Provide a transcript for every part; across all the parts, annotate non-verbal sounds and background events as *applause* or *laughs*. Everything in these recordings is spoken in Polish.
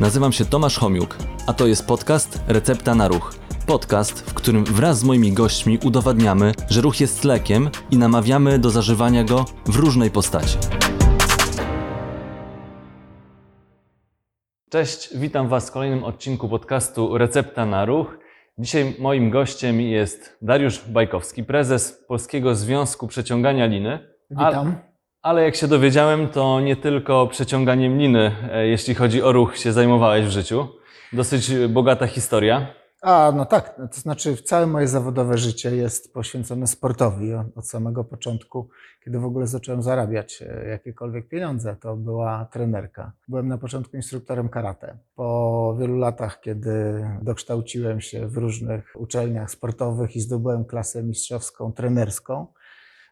Nazywam się Tomasz Homiuk, a to jest podcast Recepta na Ruch. Podcast, w którym wraz z moimi gośćmi udowadniamy, że ruch jest lekiem i namawiamy do zażywania go w różnej postaci. Cześć, witam Was w kolejnym odcinku podcastu Recepta na Ruch. Dzisiaj moim gościem jest Dariusz Bajkowski, prezes Polskiego Związku Przeciągania Liny. Witam. Ale jak się dowiedziałem, to nie tylko przeciąganiem liny, e, jeśli chodzi o ruch, się zajmowałeś w życiu. Dosyć bogata historia. A, no tak, to znaczy całe moje zawodowe życie jest poświęcone sportowi od samego początku, kiedy w ogóle zacząłem zarabiać e, jakiekolwiek pieniądze, to była trenerka. Byłem na początku instruktorem karate. Po wielu latach, kiedy dokształciłem się w różnych uczelniach sportowych i zdobyłem klasę mistrzowską trenerską,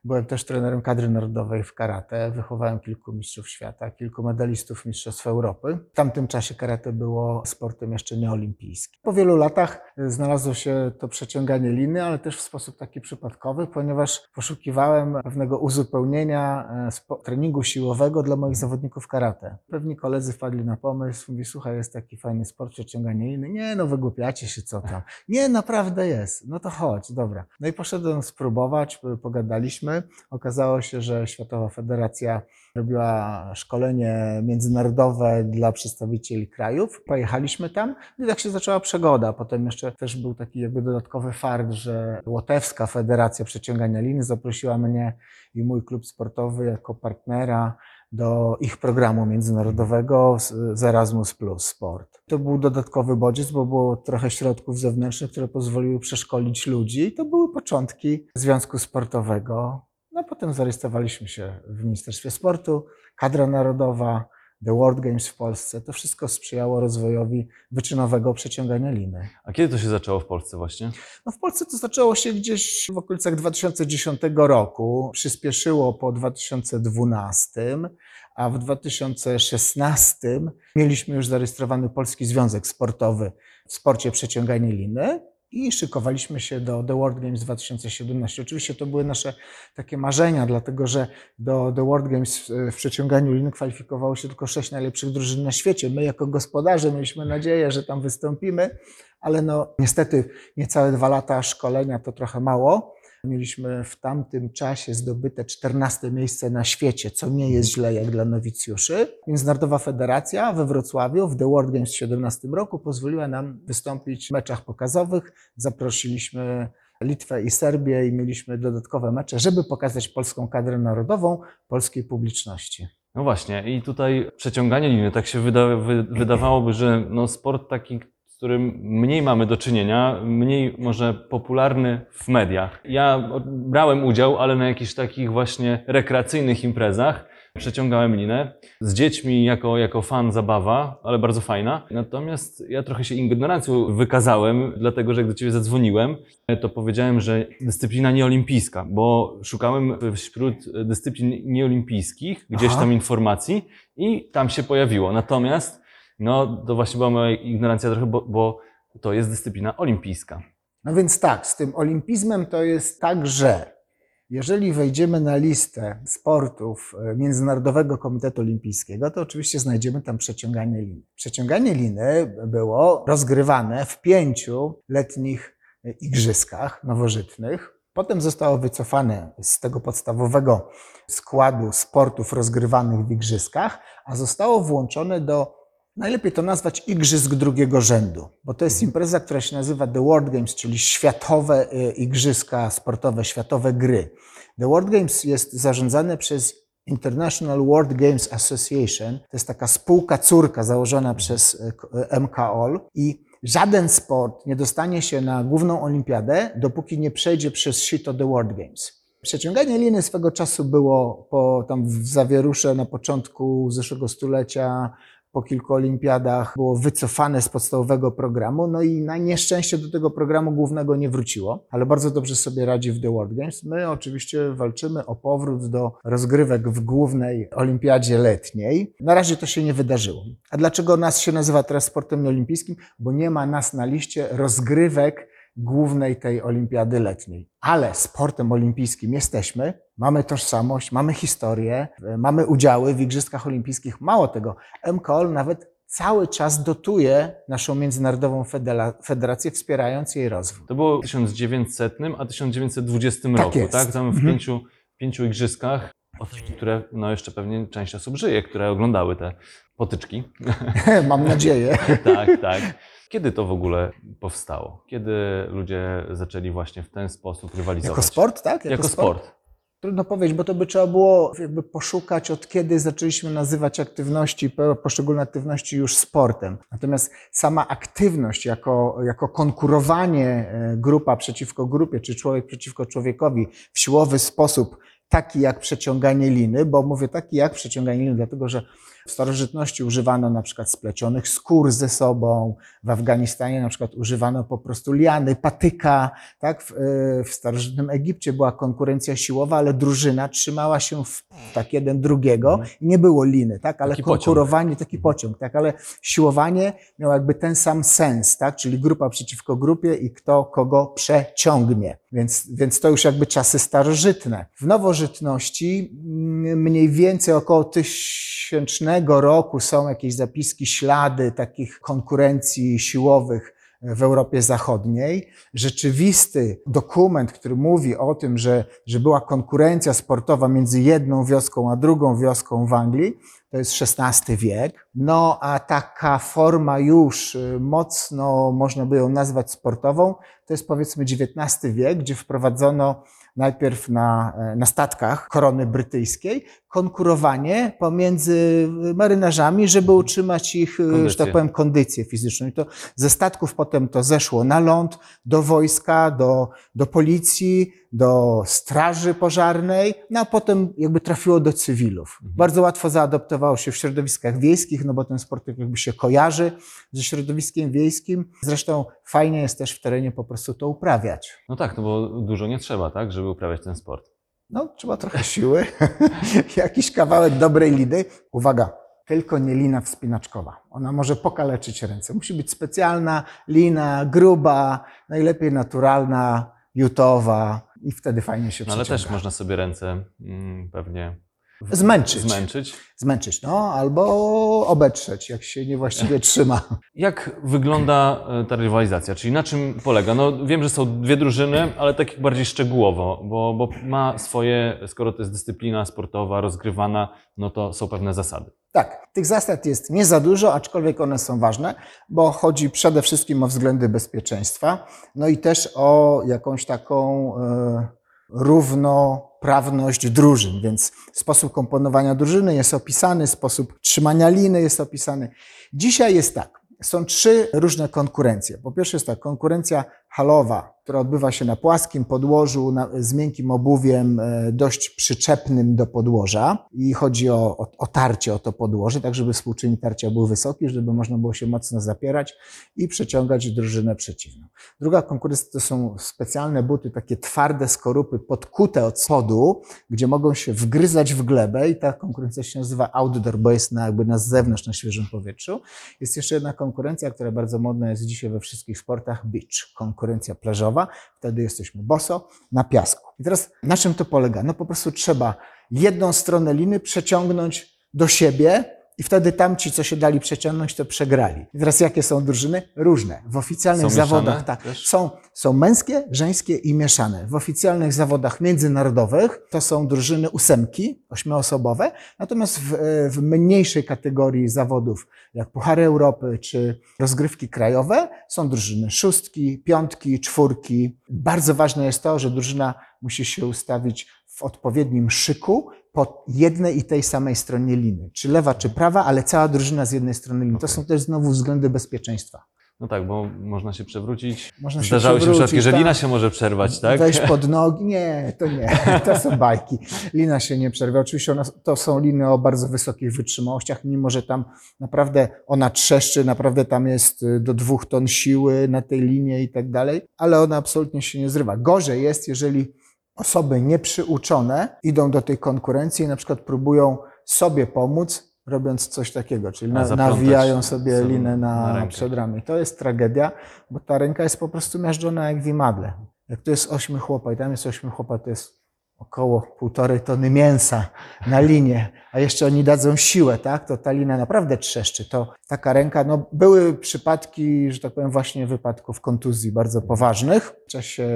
Byłem też trenerem kadry narodowej w karate. Wychowałem kilku mistrzów świata, kilku medalistów Mistrzostw Europy. W tamtym czasie karate było sportem jeszcze nieolimpijskim. Po wielu latach znalazło się to przeciąganie liny, ale też w sposób taki przypadkowy, ponieważ poszukiwałem pewnego uzupełnienia e, treningu siłowego dla moich zawodników karate. Pewni koledzy wpadli na pomysł, mówi, słuchaj, jest taki fajny sport, przeciąganie liny. Nie, no wygłupiacie się, co tam. Nie, naprawdę jest. No to chodź, dobra. No i poszedłem spróbować, pogadaliśmy. Okazało się, że Światowa Federacja robiła szkolenie międzynarodowe dla przedstawicieli krajów. Pojechaliśmy tam no i tak się zaczęła przygoda. Potem jeszcze też był taki jakby dodatkowy fakt, że Łotewska Federacja Przeciągania Liny zaprosiła mnie i mój klub sportowy jako partnera do ich programu międzynarodowego z Erasmus Plus Sport. To był dodatkowy bodziec, bo było trochę środków zewnętrznych, które pozwoliły przeszkolić ludzi i to były początki Związku Sportowego. No potem zarejestrowaliśmy się w Ministerstwie Sportu, kadra narodowa, The World Games w Polsce. To wszystko sprzyjało rozwojowi wyczynowego przeciągania liny. A kiedy to się zaczęło w Polsce właśnie? No w Polsce to zaczęło się gdzieś w okolicach 2010 roku. Przyspieszyło po 2012 a w 2016 mieliśmy już zarejestrowany Polski Związek Sportowy w sporcie przeciąganie liny i szykowaliśmy się do The World Games 2017. Oczywiście to były nasze takie marzenia, dlatego że do The World Games w przeciąganiu liny kwalifikowało się tylko sześć najlepszych drużyn na świecie. My jako gospodarze mieliśmy nadzieję, że tam wystąpimy, ale no niestety niecałe dwa lata szkolenia to trochę mało. Mieliśmy w tamtym czasie zdobyte 14 miejsce na świecie, co nie jest źle jak dla nowicjuszy. Międzynarodowa Federacja we Wrocławiu w The World Games w 2017 roku pozwoliła nam wystąpić w meczach pokazowych. Zaprosiliśmy Litwę i Serbię i mieliśmy dodatkowe mecze, żeby pokazać polską kadrę narodową polskiej publiczności. No właśnie, i tutaj przeciąganie liny, tak się wyda, wy, wydawałoby, że no sport taki, z którym mniej mamy do czynienia, mniej może popularny w mediach. Ja brałem udział, ale na jakichś takich właśnie rekreacyjnych imprezach. Przeciągałem linę z dziećmi jako, jako fan zabawa, ale bardzo fajna. Natomiast ja trochę się ignorancją wykazałem, dlatego że jak do Ciebie zadzwoniłem, to powiedziałem, że dyscyplina nieolimpijska, bo szukałem wśród dyscyplin nieolimpijskich gdzieś Aha. tam informacji i tam się pojawiło. Natomiast no to właśnie była moja ignorancja trochę, bo, bo to jest dyscyplina olimpijska. No więc tak, z tym olimpizmem to jest tak, że jeżeli wejdziemy na listę sportów e, Międzynarodowego Komitetu Olimpijskiego, to oczywiście znajdziemy tam przeciąganie liny. Przeciąganie liny było rozgrywane w pięciu letnich e, igrzyskach nowożytnych. Potem zostało wycofane z tego podstawowego składu sportów rozgrywanych w igrzyskach, a zostało włączone do Najlepiej to nazwać igrzysk drugiego rzędu, bo to jest mhm. impreza, która się nazywa The World Games, czyli światowe y, igrzyska sportowe, światowe gry. The World Games jest zarządzane przez International World Games Association. To jest taka spółka córka założona mhm. przez y, y, MKOL i żaden sport nie dostanie się na główną olimpiadę, dopóki nie przejdzie przez sito The World Games. Przeciąganie liny swego czasu było po, tam w zawierusze na początku zeszłego stulecia po kilku olimpiadach było wycofane z podstawowego programu, no i na nieszczęście do tego programu głównego nie wróciło, ale bardzo dobrze sobie radzi w The World Games. My oczywiście walczymy o powrót do rozgrywek w głównej olimpiadzie letniej. Na razie to się nie wydarzyło. A dlaczego nas się nazywa teraz sportem nieolimpijskim? Bo nie ma nas na liście rozgrywek głównej tej olimpiady letniej. Ale sportem olimpijskim jesteśmy, mamy tożsamość, mamy historię, mamy udziały w Igrzyskach Olimpijskich. Mało tego, MKOL nawet cały czas dotuje naszą międzynarodową federa- federację, wspierając jej rozwój. To było w 1900, a 1920 Tak roku, jest. tak? Tam w Mhm. pięciu, pięciu igrzyskach, które no jeszcze pewnie część osób żyje, które oglądały te potyczki. *laughs* Mam nadzieję. *laughs* tak, tak. Kiedy to w ogóle powstało? Kiedy ludzie zaczęli właśnie w ten sposób rywalizować? Jako sport, tak? Jako sport. Trudno powiedzieć, bo to by trzeba było jakby poszukać, od kiedy zaczęliśmy nazywać aktywności, po- poszczególne aktywności już sportem. Natomiast sama aktywność jako, jako konkurowanie e, grupa przeciwko grupie, czy człowiek przeciwko człowiekowi w siłowy sposób, taki jak przeciąganie liny, bo mówię taki jak przeciąganie liny, dlatego że w starożytności używano na przykład splecionych skór ze sobą, w Afganistanie na przykład używano po prostu liany, patyka, tak? W, e, w starożytnym Egipcie była konkurencja siłowa, ale drużyna trzymała się w, tak jeden drugiego Mhm. i nie było liny, tak? Ale Taki pociąg. konkurowanie, taki pociąg, tak? Ale siłowanie miało jakby ten sam sens, tak? Czyli grupa przeciwko grupie i kto kogo przeciągnie. Więc, więc to już jakby czasy starożytne. W nowożytności mm, mniej więcej około tysięcznego roku są jakieś zapiski, ślady takich konkurencji siłowych w Europie Zachodniej. Rzeczywisty dokument, który mówi o tym, że, że była konkurencja sportowa między jedną wioską a drugą wioską w Anglii, to jest XVI wiek. No a taka forma już y, mocno, można by ją nazwać sportową, to jest powiedzmy XIX wiek, gdzie wprowadzono najpierw na, e, na statkach korony brytyjskiej konkurowanie pomiędzy marynarzami, żeby utrzymać ich, e, że Kondycję. tak powiem, kondycję fizyczną. I to ze statków potem to zeszło na ląd, do wojska, do, do policji, do straży pożarnej, no a potem jakby trafiło do cywilów. Mhm. Bardzo łatwo zaadoptowało się w środowiskach wiejskich, no bo ten sport jakby się kojarzy ze środowiskiem wiejskim. Zresztą fajnie jest też w terenie po prostu to uprawiać. No tak, no bo dużo nie trzeba, tak, żeby uprawiać ten sport. No, trzeba trochę siły, *laughs* jakiś kawałek dobrej liny. Uwaga, tylko nie lina wspinaczkowa. Ona może pokaleczyć ręce. Musi być specjalna lina, gruba, najlepiej naturalna, jutowa i wtedy fajnie się No, ale też można sobie ręce mm, pewnie Zmęczyć. zmęczyć. Zmęczyć, no, albo obetrzeć, jak się niewłaściwie trzyma. Jak wygląda e, ta rywalizacja? Czyli na czym polega? No wiem, że są dwie drużyny, ale tak bardziej szczegółowo, bo, bo ma swoje, skoro to jest dyscyplina sportowa rozgrywana, no to są pewne zasady. Tak, tych zasad jest nie za dużo, aczkolwiek one są ważne, bo chodzi przede wszystkim o względy bezpieczeństwa, no i też o jakąś taką e, równoprawność drużyn, więc sposób komponowania drużyny jest opisany, sposób trzymania liny jest opisany. Dzisiaj jest tak, są trzy różne konkurencje. Po pierwsze jest ta konkurencja halowa, która odbywa się na płaskim podłożu na, z miękkim obuwiem, e, dość przyczepnym do podłoża i chodzi o, o, o tarcie o to podłoże, tak żeby współczynnik tarcia był wysoki, żeby można było się mocno zapierać i przeciągać drużynę przeciwną. Druga konkurencja to są specjalne buty, takie twarde skorupy podkute od spodu, gdzie mogą się wgryzać w glebę i ta konkurencja się nazywa outdoor, bo jest na, jakby na zewnątrz, na świeżym powietrzu. Jest jeszcze jedna konkurencja, która bardzo modna jest dzisiaj we wszystkich sportach, beach, konkurencja plażowa. Wtedy jesteśmy boso na piasku. I teraz na czym to polega? No po prostu trzeba jedną stronę liny przeciągnąć do siebie i wtedy tamci, co się dali przeciągnąć, to przegrali. I teraz jakie są drużyny? Różne. W oficjalnych Są zawodach tak, też? są, są męskie, żeńskie i mieszane. W oficjalnych zawodach międzynarodowych to są drużyny ósemki, ośmioosobowe, natomiast w, w mniejszej kategorii zawodów, jak Puchary Europy czy rozgrywki krajowe, są drużyny szóstki, piątki, czwórki. Bardzo ważne jest to, że drużyna musi się ustawić w odpowiednim szyku po jednej i tej samej stronie liny. Czy lewa, czy prawa, ale cała drużyna z jednej strony liny. To Okej. są też znowu względy bezpieczeństwa. No tak, bo można się przewrócić. Można się Zdarzały się przypadki, że tak. lina się może przerwać, tak? Wejść pod *laughs* nogi. Nie, to nie. To są bajki. Lina się nie przerwie. Oczywiście ona, to są liny o bardzo wysokich wytrzymałościach, mimo że tam naprawdę ona trzeszczy, naprawdę tam jest y, do dwóch ton siły na tej linie i tak dalej, ale ona absolutnie się nie zrywa. Gorzej jest, jeżeli osoby nieprzyuczone idą do tej konkurencji i na przykład próbują sobie pomóc, robiąc coś takiego, czyli na, nawijają sobie linę na na, przedramię. To jest tragedia, bo ta ręka jest po prostu miażdżona jak w imadle. Jak tu jest ośmiu chłopa i tam jest ośmiu chłopa, to jest około półtorej tony mięsa na linię, a jeszcze oni dadzą siłę, tak, to ta lina naprawdę trzeszczy. To taka ręka, no były przypadki, że tak powiem, właśnie wypadków kontuzji bardzo poważnych w czasie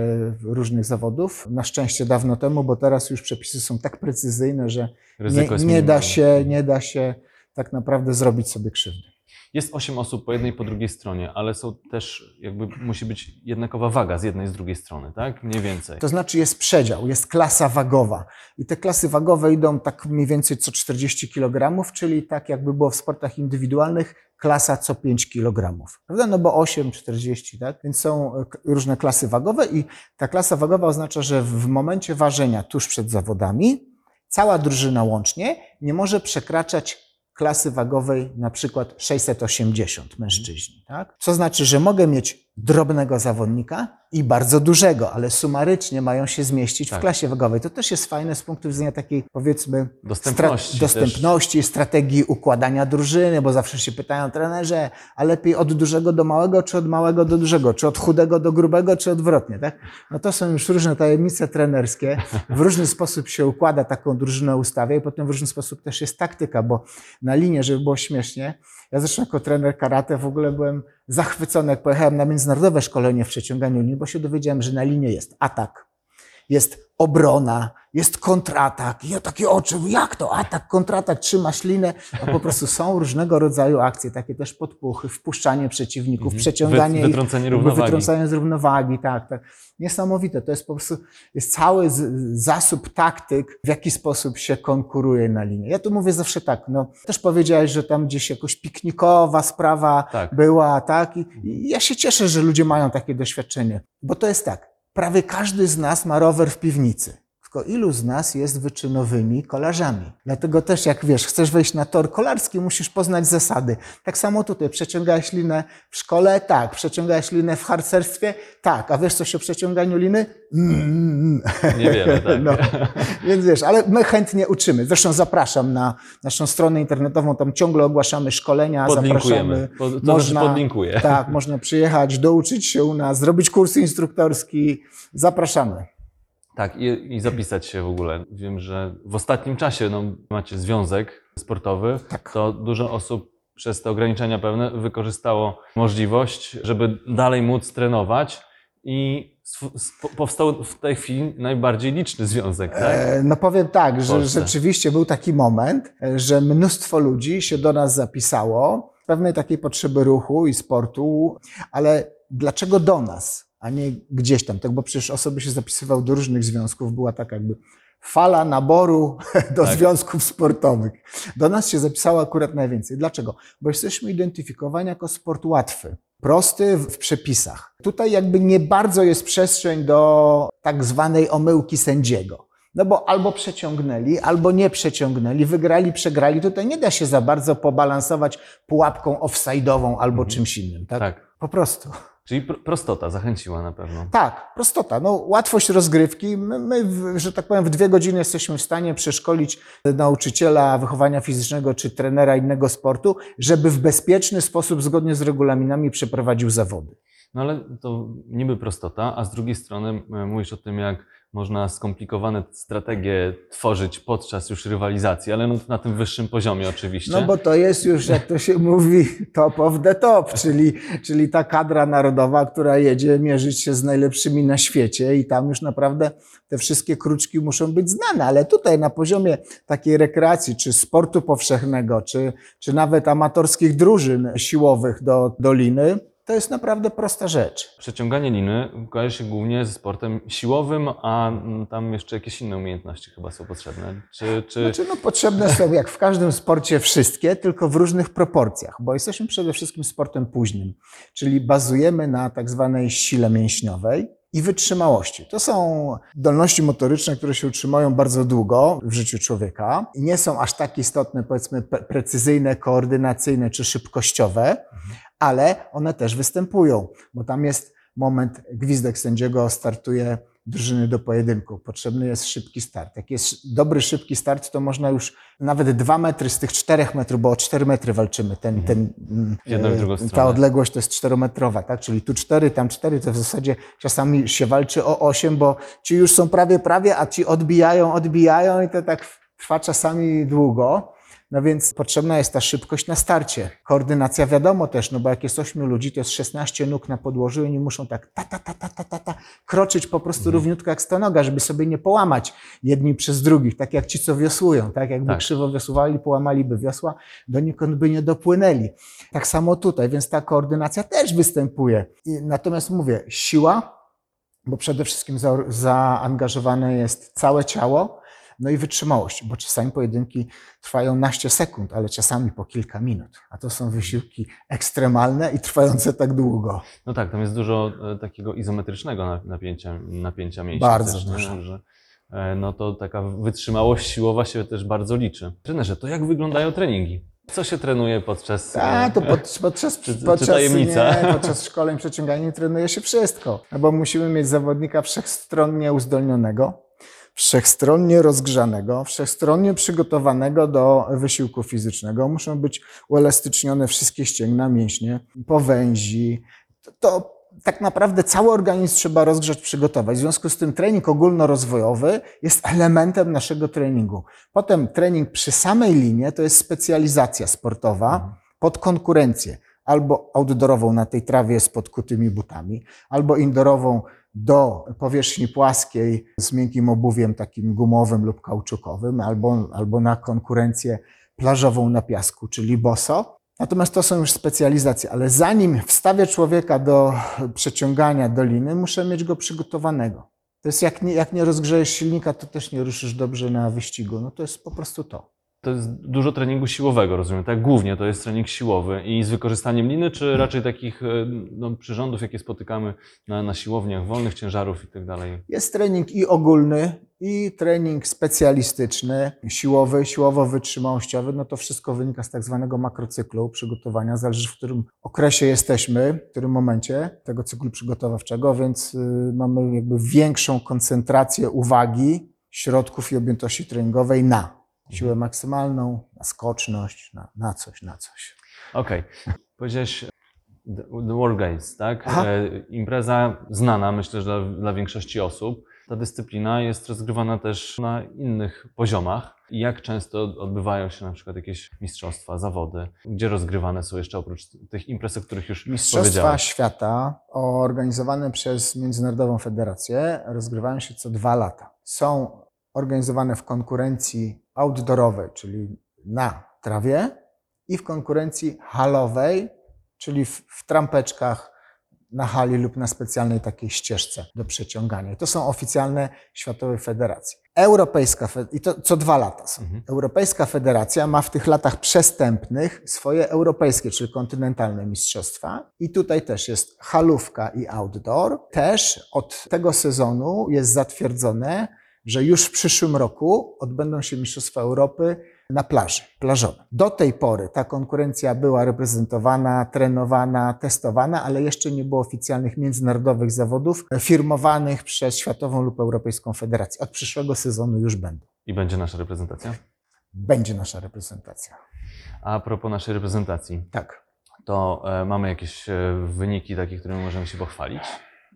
różnych zawodów. Na szczęście dawno temu, bo teraz już przepisy są tak precyzyjne, że nie, nie da się, nie da się tak naprawdę zrobić sobie krzywdy. Jest osiem osób po jednej i po drugiej stronie, ale są też, jakby musi być jednakowa waga z jednej i z drugiej strony, tak? Mniej więcej. To znaczy jest przedział, jest klasa wagowa. I te klasy wagowe idą tak mniej więcej co 40 kg, czyli tak jakby było w sportach indywidualnych, klasa co 5 kg. Prawda? No bo 8, 40, tak? Więc są e, różne klasy wagowe i ta klasa wagowa oznacza, że w momencie ważenia tuż przed zawodami cała drużyna łącznie nie może przekraczać klasy wagowej na przykład 680 mężczyźni. Tak? Co znaczy, że mogę mieć drobnego zawodnika i bardzo dużego, ale sumarycznie mają się zmieścić Tak. w klasie wagowej. To też jest fajne z punktu widzenia takiej, powiedzmy, Dostępności stra- dostępności strategii układania drużyny, bo zawsze się pytają trenerze, a lepiej od dużego do małego, czy od małego do dużego, czy od chudego do grubego, czy odwrotnie, tak? No to są już różne tajemnice trenerskie. W różny sposób się układa taką drużynę, ustawia i potem w różny sposób też jest taktyka, bo na linię, żeby było śmiesznie, ja zresztą jako trener karate w ogóle byłem zachwycony, jak pojechałem na międzynarodowe szkolenie w przeciąganiu linii, bo się dowiedziałem, że na linie jest atak, jest obrona, jest kontratak. I ja takie oczy, jak to atak, kontratak, trzymasz linę, a po prostu są różnego rodzaju akcje, takie też podpuchy, wpuszczanie przeciwników, Mhm. przeciąganie Wy- ich, wytrącenie jakby równowagi. wytrącanie z równowagi, tak, tak. Niesamowite, to jest po prostu, jest cały z, zasób taktyk, w jaki sposób się konkuruje na linii. Ja tu mówię zawsze tak, no, też powiedziałeś, że tam gdzieś jakoś piknikowa sprawa Tak. była, tak, i, i ja się cieszę, że ludzie mają takie doświadczenie, bo to jest tak, prawie każdy z nas ma rower w piwnicy. Tylko ilu z nas jest wyczynowymi kolarzami? Dlatego też, jak wiesz, chcesz wejść na tor kolarski, musisz poznać zasady. Tak samo tutaj, przeciągałeś linę w szkole? Tak. Przeciągałeś linę w harcerstwie? Tak. A wiesz coś o przeciąganiu liny? Mm. Niewiele, tak. *laughs* No, więc wiesz, ale my chętnie uczymy. Zresztą zapraszam na naszą stronę internetową, tam ciągle ogłaszamy szkolenia, zapraszamy. To znaczy podlinkuję. Tak, można przyjechać, douczyć się u nas, zrobić kurs instruktorski. Zapraszamy. Tak, i, i zapisać się w ogóle. Wiem, że w ostatnim czasie no, macie związek sportowy, Tak. to dużo osób przez te ograniczenia pewne wykorzystało możliwość, żeby dalej móc trenować i powstał w tej chwili najbardziej liczny związek, tak? E, No powiem tak, że rzeczywiście był taki moment, że mnóstwo ludzi się do nas zapisało, pewnej takiej potrzeby ruchu i sportu, ale dlaczego do nas, a nie gdzieś tam? Tak, bo przecież osoby się zapisywały do różnych związków, była taka jakby fala naboru *laughs* do Tak. związków sportowych. Do nas się zapisało akurat najwięcej. Dlaczego? Bo jesteśmy identyfikowani jako sport łatwy. Prosty w przepisach. Tutaj jakby nie bardzo jest przestrzeń do tak zwanej omyłki sędziego. No bo albo przeciągnęli, albo nie przeciągnęli, wygrali, przegrali. Tutaj nie da się za bardzo pobalansować pułapką offside'ową albo czymś innym. Tak? tak. Po prostu. Czyli pr- prostota zachęciła na pewno. Tak, prostota. No, łatwość rozgrywki. My, my, że tak powiem, w dwie godziny jesteśmy w stanie przeszkolić nauczyciela wychowania fizycznego czy trenera innego sportu, żeby w bezpieczny sposób, zgodnie z regulaminami, przeprowadził zawody. No ale to niby prostota, a z drugiej strony e, mówisz o tym, jak można skomplikowane strategie tworzyć podczas już rywalizacji, ale no na tym wyższym poziomie oczywiście. No bo to jest już, jak to się mówi, top of the top, czyli, czyli ta kadra narodowa, która jedzie mierzyć się z najlepszymi na świecie i tam już naprawdę te wszystkie kruczki muszą być znane, ale tutaj na poziomie takiej rekreacji, czy sportu powszechnego, czy, czy nawet amatorskich drużyn siłowych do doliny, to jest naprawdę prosta rzecz. Przeciąganie liny kojarzy się głównie ze sportem siłowym, a mm, tam jeszcze jakieś inne umiejętności chyba są potrzebne. Czy, czy... Znaczy, no, potrzebne są jak w każdym sporcie wszystkie, tylko w różnych proporcjach, bo jesteśmy przede wszystkim sportem późnym, czyli bazujemy na tak zwanej sile mięśniowej i wytrzymałości. To są zdolności motoryczne, które się utrzymają bardzo długo w życiu człowieka i nie są aż tak istotne, powiedzmy, precyzyjne, koordynacyjne czy szybkościowe, ale one też występują, bo tam jest moment, gwizdek sędziego startuje drużyny do pojedynku. Potrzebny jest szybki start. Jak jest dobry, szybki start, to można już nawet dwa metry z tych czterech metrów, bo o cztery metry walczymy. Ten, ten, mm, jedną e, ta odległość to jest czterometrowa, tak? Czyli tu cztery, tam cztery, to w zasadzie czasami się walczy o osiem, bo ci już są prawie, prawie, a ci odbijają, odbijają i to tak trwa czasami długo. No więc potrzebna jest ta szybkość na starcie. Koordynacja wiadomo też, no bo jak jest 8 ludzi, to jest 16 nóg na podłożu i oni muszą tak ta, ta, ta, ta, ta, ta, ta kroczyć po prostu równiutko jak stonoga, żeby sobie nie połamać jedni przez drugich, tak jak ci, co wiosłują, tak? Jakby Tak. krzywo wiosłowali, połamaliby wiosła, donikąd by nie dopłynęli. Tak samo tutaj, więc ta koordynacja też występuje. I, natomiast mówię, siła, bo przede wszystkim za, zaangażowane jest całe ciało, no i wytrzymałość, bo czasami pojedynki trwają naście sekund, ale czasami po kilka minut. A to są wysiłki ekstremalne i trwające tak długo. No tak, tam jest dużo e, takiego izometrycznego na- napięcia, napięcia mięśni Bardzo też, nie? dużo. Że, e, no to taka wytrzymałość siłowa się też bardzo liczy. Trenerze, to jak wyglądają treningi? Co się trenuje podczas... A, e, to pod, *laughs* podczas, Czy- czy podczas, tajemnica? Nie, podczas szkoleń przeciągania trenuje się wszystko. No bo musimy mieć zawodnika wszechstronnie uzdolnionego, wszechstronnie rozgrzanego, wszechstronnie przygotowanego do wysiłku fizycznego. Muszą być uelastycznione wszystkie ścięgna, mięśnie, powęzi. To, to tak naprawdę cały organizm trzeba rozgrzać, przygotować. W związku z tym trening ogólnorozwojowy jest elementem naszego treningu. Potem trening przy samej linie to jest specjalizacja sportowa pod konkurencję. Albo outdoorową na tej trawie z podkutymi butami, albo indoorową do powierzchni płaskiej z miękkim obuwiem takim gumowym lub kauczukowym, albo, albo na konkurencję plażową na piasku, czyli boso. Natomiast to są już specjalizacje, ale zanim wstawię człowieka do przeciągania doliny, muszę mieć go przygotowanego. To jest jak nie, jak nie rozgrzejesz silnika, to też nie ruszysz dobrze na wyścigu. No to jest po prostu to. To jest dużo treningu siłowego, rozumiem, tak? Głównie to jest trening siłowy i z wykorzystaniem liny, czy raczej takich e, no, przyrządów, jakie spotykamy na, na siłowniach, wolnych ciężarów i tak dalej? Jest trening i ogólny, i trening specjalistyczny, siłowy, siłowo-wytrzymałościowy. No to wszystko wynika z tak zwanego makrocyklu przygotowania. Zależy w którym okresie jesteśmy, w którym momencie tego cyklu przygotowawczego, więc y, mamy jakby większą koncentrację uwagi, środków i objętości treningowej na siłę maksymalną, na skoczność, na, na coś, na coś. Okej. Powiedziałeś The The World Games, tak? Aha. E, impreza znana, myślę, że dla, dla większości osób. Ta dyscyplina jest rozgrywana też na innych poziomach. I Jak często odbywają się na przykład jakieś mistrzostwa, zawody? Gdzie rozgrywane są jeszcze oprócz tych imprez, o których już Mistrzostwa powiedziałeś? Świata organizowane przez Międzynarodową Federację rozgrywają się co dwa lata. Są organizowane w konkurencji outdoorowej, czyli na trawie, i w konkurencji halowej, czyli w, w trampeczkach na hali lub na specjalnej takiej ścieżce do przeciągania. I to są oficjalne Światowej Federacji. Europejska, fe- i to co dwa lata są. Mhm. Europejska Federacja ma w tych latach przestępnych swoje europejskie, czyli kontynentalne mistrzostwa. I tutaj też jest halówka i outdoor. Też od tego sezonu jest zatwierdzone, że już w przyszłym roku odbędą się Mistrzostwa Europy na plaży, plażowe. Do tej pory ta konkurencja była reprezentowana, trenowana, testowana, ale jeszcze nie było oficjalnych międzynarodowych zawodów firmowanych przez Światową lub Europejską Federację. Od przyszłego sezonu już będą. I będzie nasza reprezentacja? Będzie nasza reprezentacja. A propos naszej reprezentacji, Tak. to e, mamy jakieś e, wyniki takie, którymi możemy się pochwalić?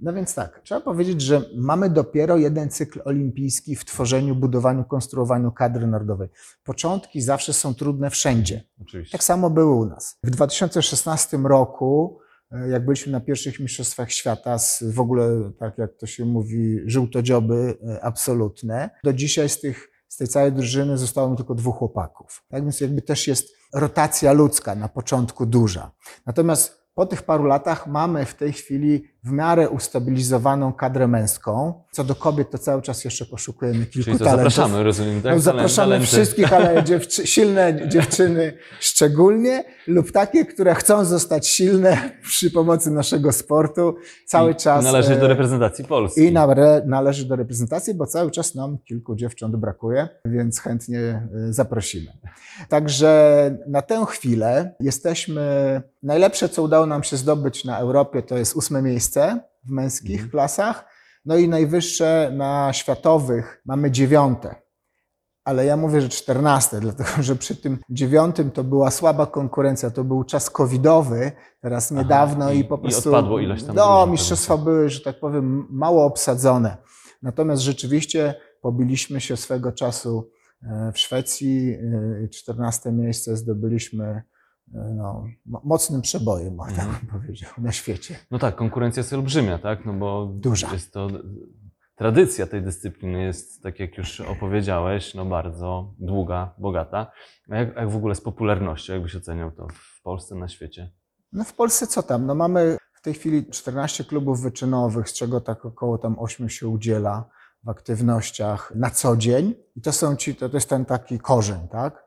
No więc tak, trzeba powiedzieć, że mamy dopiero jeden cykl olimpijski w tworzeniu, budowaniu, konstruowaniu kadry narodowej. Początki zawsze są trudne wszędzie. Oczywiście. Tak samo było u nas. W 2016 roku, e, jak byliśmy na pierwszych Mistrzostwach Świata, z w ogóle, tak jak to się mówi, żółtodzioby e, absolutne, do dzisiaj z, tych, z tej całej drużyny zostało mi tylko dwóch chłopaków. Tak więc jakby też jest rotacja ludzka na początku duża. Natomiast po tych paru latach mamy w tej chwili w miarę ustabilizowaną kadrę męską. Co do kobiet, to cały czas jeszcze poszukujemy kilku Czyli to talentów. zapraszamy, rozumiem, tak? No, zapraszamy Talenty. wszystkich, ale *laughs* dziewczy, silne dziewczyny szczególnie lub takie, które chcą zostać silne przy pomocy naszego sportu cały I czas. Należy do e, reprezentacji Polski. I nale- należy do reprezentacji, bo cały czas nam kilku dziewcząt brakuje, więc chętnie e, zaprosimy. Także na tę chwilę jesteśmy. Najlepsze, co udało nam się zdobyć na Europie, to jest ósme miejsce w męskich Mhm. klasach. No i najwyższe na światowych mamy dziewiąte. Ale ja mówię, że czternaste, dlatego że przy tym dziewiątym to była słaba konkurencja, to był czas covidowy, teraz niedawno i- i, po i prostu. odpadło ileś tam No, mistrzostwa były, że tak powiem, mało obsadzone. Natomiast rzeczywiście pobiliśmy się swego czasu e, w Szwecji, e, 14 miejsce zdobyliśmy e, no, mo- mocnym przebojem, tak Mhm. bym powiedział, na świecie. No tak, konkurencja jest olbrzymia, tak? No bo Duża. jest to tradycja tej dyscypliny jest, tak jak już opowiedziałeś, no bardzo długa, bogata. A jak, jak w ogóle z popularnością, jakbyś oceniał to w Polsce, na świecie? No w Polsce co tam? No mamy w tej chwili 14 klubów wyczynowych, z czego tak około tam 8 się udziela w aktywnościach na co dzień. I to są ci, to, to jest ten taki korzeń, tak?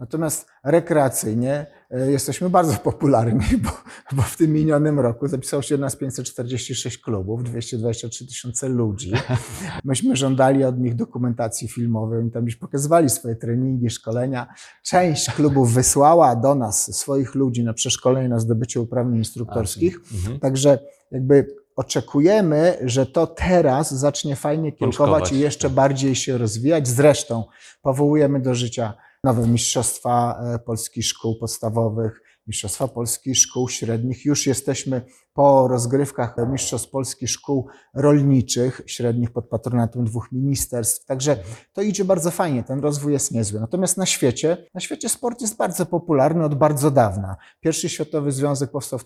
Natomiast rekreacyjnie e, jesteśmy bardzo popularni, *laughs* bo, bo w tym minionym roku zapisało się nas 546 klubów, 223 tysiące ludzi. *laughs* Myśmy żądali od nich dokumentacji filmowej, oni tam już pokazywali swoje treningi, szkolenia. Część klubów wysłała do nas swoich ludzi na przeszkolenie na zdobycie uprawnień instruktorskich. Mhm. Także jakby oczekujemy, że to teraz zacznie fajnie kiełkować i jeszcze bardziej się rozwijać. Zresztą powołujemy do życia nowe Mistrzostwa e, Polskich Szkół Podstawowych, Mistrzostwa Polskich Szkół Średnich. Już jesteśmy po rozgrywkach Mistrzostw Polskich Szkół Rolniczych, średnich pod patronatem dwóch ministerstw. Także to idzie bardzo fajnie, ten rozwój jest niezły. Natomiast na świecie, na świecie sport jest bardzo popularny od bardzo dawna. Pierwszy Światowy Związek powstał w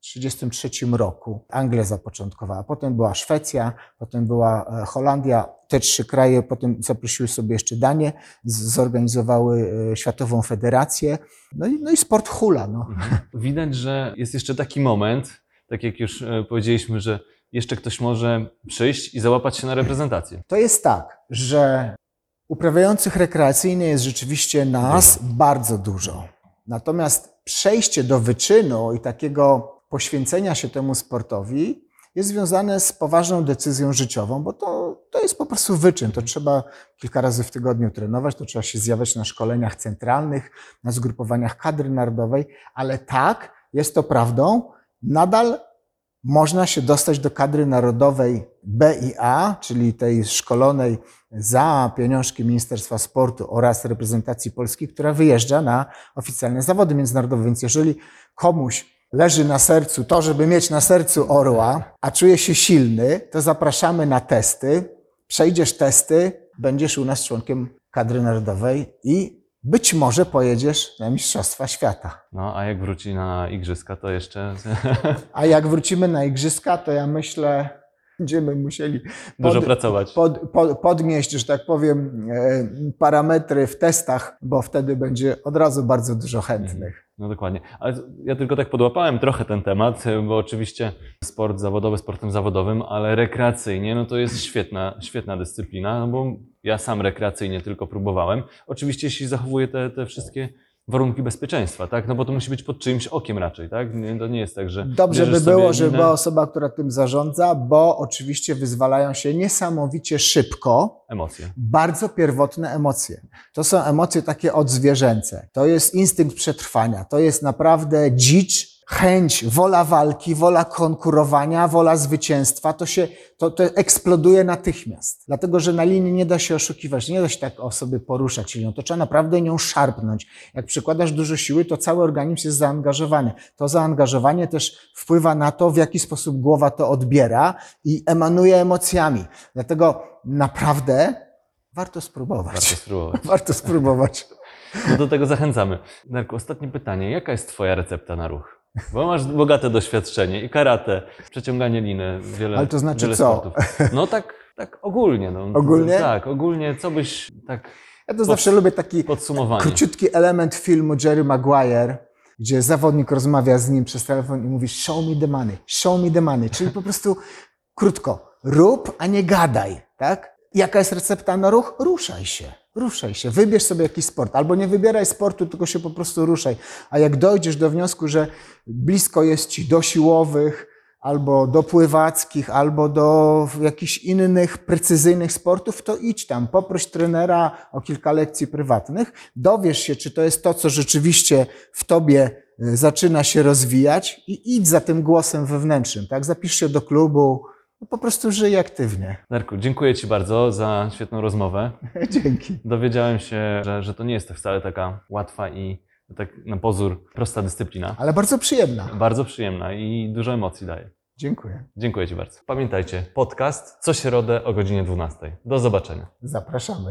1933 roku. Anglia zapoczątkowała, potem była Szwecja, potem była e, Holandia. Te trzy kraje potem zaprosiły sobie jeszcze Danię, zorganizowały e, Światową Federację. No i, no i sport hula. No. Mhm. Widać, że jest jeszcze taki moment, tak jak już e, powiedzieliśmy, że jeszcze ktoś może przyjść i załapać się na reprezentację. To jest tak, że uprawiających rekreacyjnie jest rzeczywiście nas bardzo dużo. Natomiast przejście do wyczynu i takiego poświęcenia się temu sportowi jest związane z poważną decyzją życiową, bo to, to jest po prostu wyczyn. To trzeba kilka razy w tygodniu trenować, to trzeba się zjawiać na szkoleniach centralnych, na zgrupowaniach kadry narodowej, ale tak, jest to prawdą, nadal można się dostać do kadry narodowej B i A, czyli tej szkolonej za pieniążki Ministerstwa Sportu oraz reprezentacji Polski, która wyjeżdża na oficjalne zawody międzynarodowe. Więc jeżeli komuś leży na sercu to, żeby mieć na sercu orła, a czuje się silny, to zapraszamy na testy. Przejdziesz testy, będziesz u nas członkiem kadry narodowej i być może pojedziesz na Mistrzostwa Świata. No, a jak wróci na igrzyska, to jeszcze A jak wrócimy na igrzyska, to ja myślę, będziemy musieli dużo pracować. pod, pod, podnieść, że tak powiem, e, parametry w testach, bo wtedy będzie od razu bardzo dużo chętnych. No dokładnie. Ale ja tylko tak podłapałem trochę ten temat, bo oczywiście sport zawodowy sportem zawodowym, ale rekreacyjnie, no to jest *laughs* świetna, świetna dyscyplina, no bo ja sam rekreacyjnie tylko próbowałem. Oczywiście jeśli zachowuję te, te wszystkie warunki bezpieczeństwa, tak? No bo to musi być pod czyimś okiem raczej, tak? Nie, to nie jest tak, że Dobrze by było, żeby była osoba, która tym zarządza, bo oczywiście wyzwalają się niesamowicie szybko emocje. bardzo pierwotne emocje. To są emocje takie odzwierzęce. To jest instynkt przetrwania. To jest naprawdę dzicz, chęć, wola walki, wola konkurowania, wola zwycięstwa. To się, to, to eksploduje natychmiast. Dlatego, że na linii nie da się oszukiwać, nie da się tak o sobie poruszać linią. To trzeba naprawdę nią szarpnąć. Jak przykładasz dużo siły, to cały organizm jest zaangażowany. To zaangażowanie też wpływa na to, w jaki sposób głowa to odbiera i emanuje emocjami. Dlatego naprawdę warto spróbować. Warto spróbować. *laughs* Warto spróbować. No do tego zachęcamy. Darku, ostatnie pytanie. Jaka jest Twoja recepta na ruch? Bo masz bogate doświadczenie i karate, przeciąganie liny, wiele Ale to znaczy wiele co? sportów. No tak, tak ogólnie. No. *laughs* Ogólnie? Tak, ogólnie. Co byś tak Ja to zawsze lubię taki króciutki element filmu Jerry Maguire, gdzie zawodnik rozmawia z nim przez telefon i mówi show me the money, show me the money, czyli po prostu krótko, rób, a nie gadaj, tak? Jaka jest recepta na ruch? Ruszaj się, ruszaj się, wybierz sobie jakiś sport, albo nie wybieraj sportu, tylko się po prostu ruszaj. A jak dojdziesz do wniosku, że blisko jest ci do siłowych, albo do pływackich, albo do jakichś innych precyzyjnych sportów, to idź tam, poproś trenera o kilka lekcji prywatnych, dowiesz się, czy to jest to, co rzeczywiście w tobie y, zaczyna się rozwijać i idź za tym głosem wewnętrznym, tak? Zapisz się do klubu, po prostu żyję aktywnie. Darku, dziękuję Ci bardzo za świetną rozmowę. *laughs* Dzięki. Dowiedziałem się, że, że to nie jest to wcale taka łatwa i tak na pozór prosta dyscyplina. Ale bardzo przyjemna. Bardzo przyjemna i dużo emocji daje. Dziękuję. Dziękuję Ci bardzo. Pamiętajcie, podcast co środę o godzinie 12. Do zobaczenia. Zapraszamy.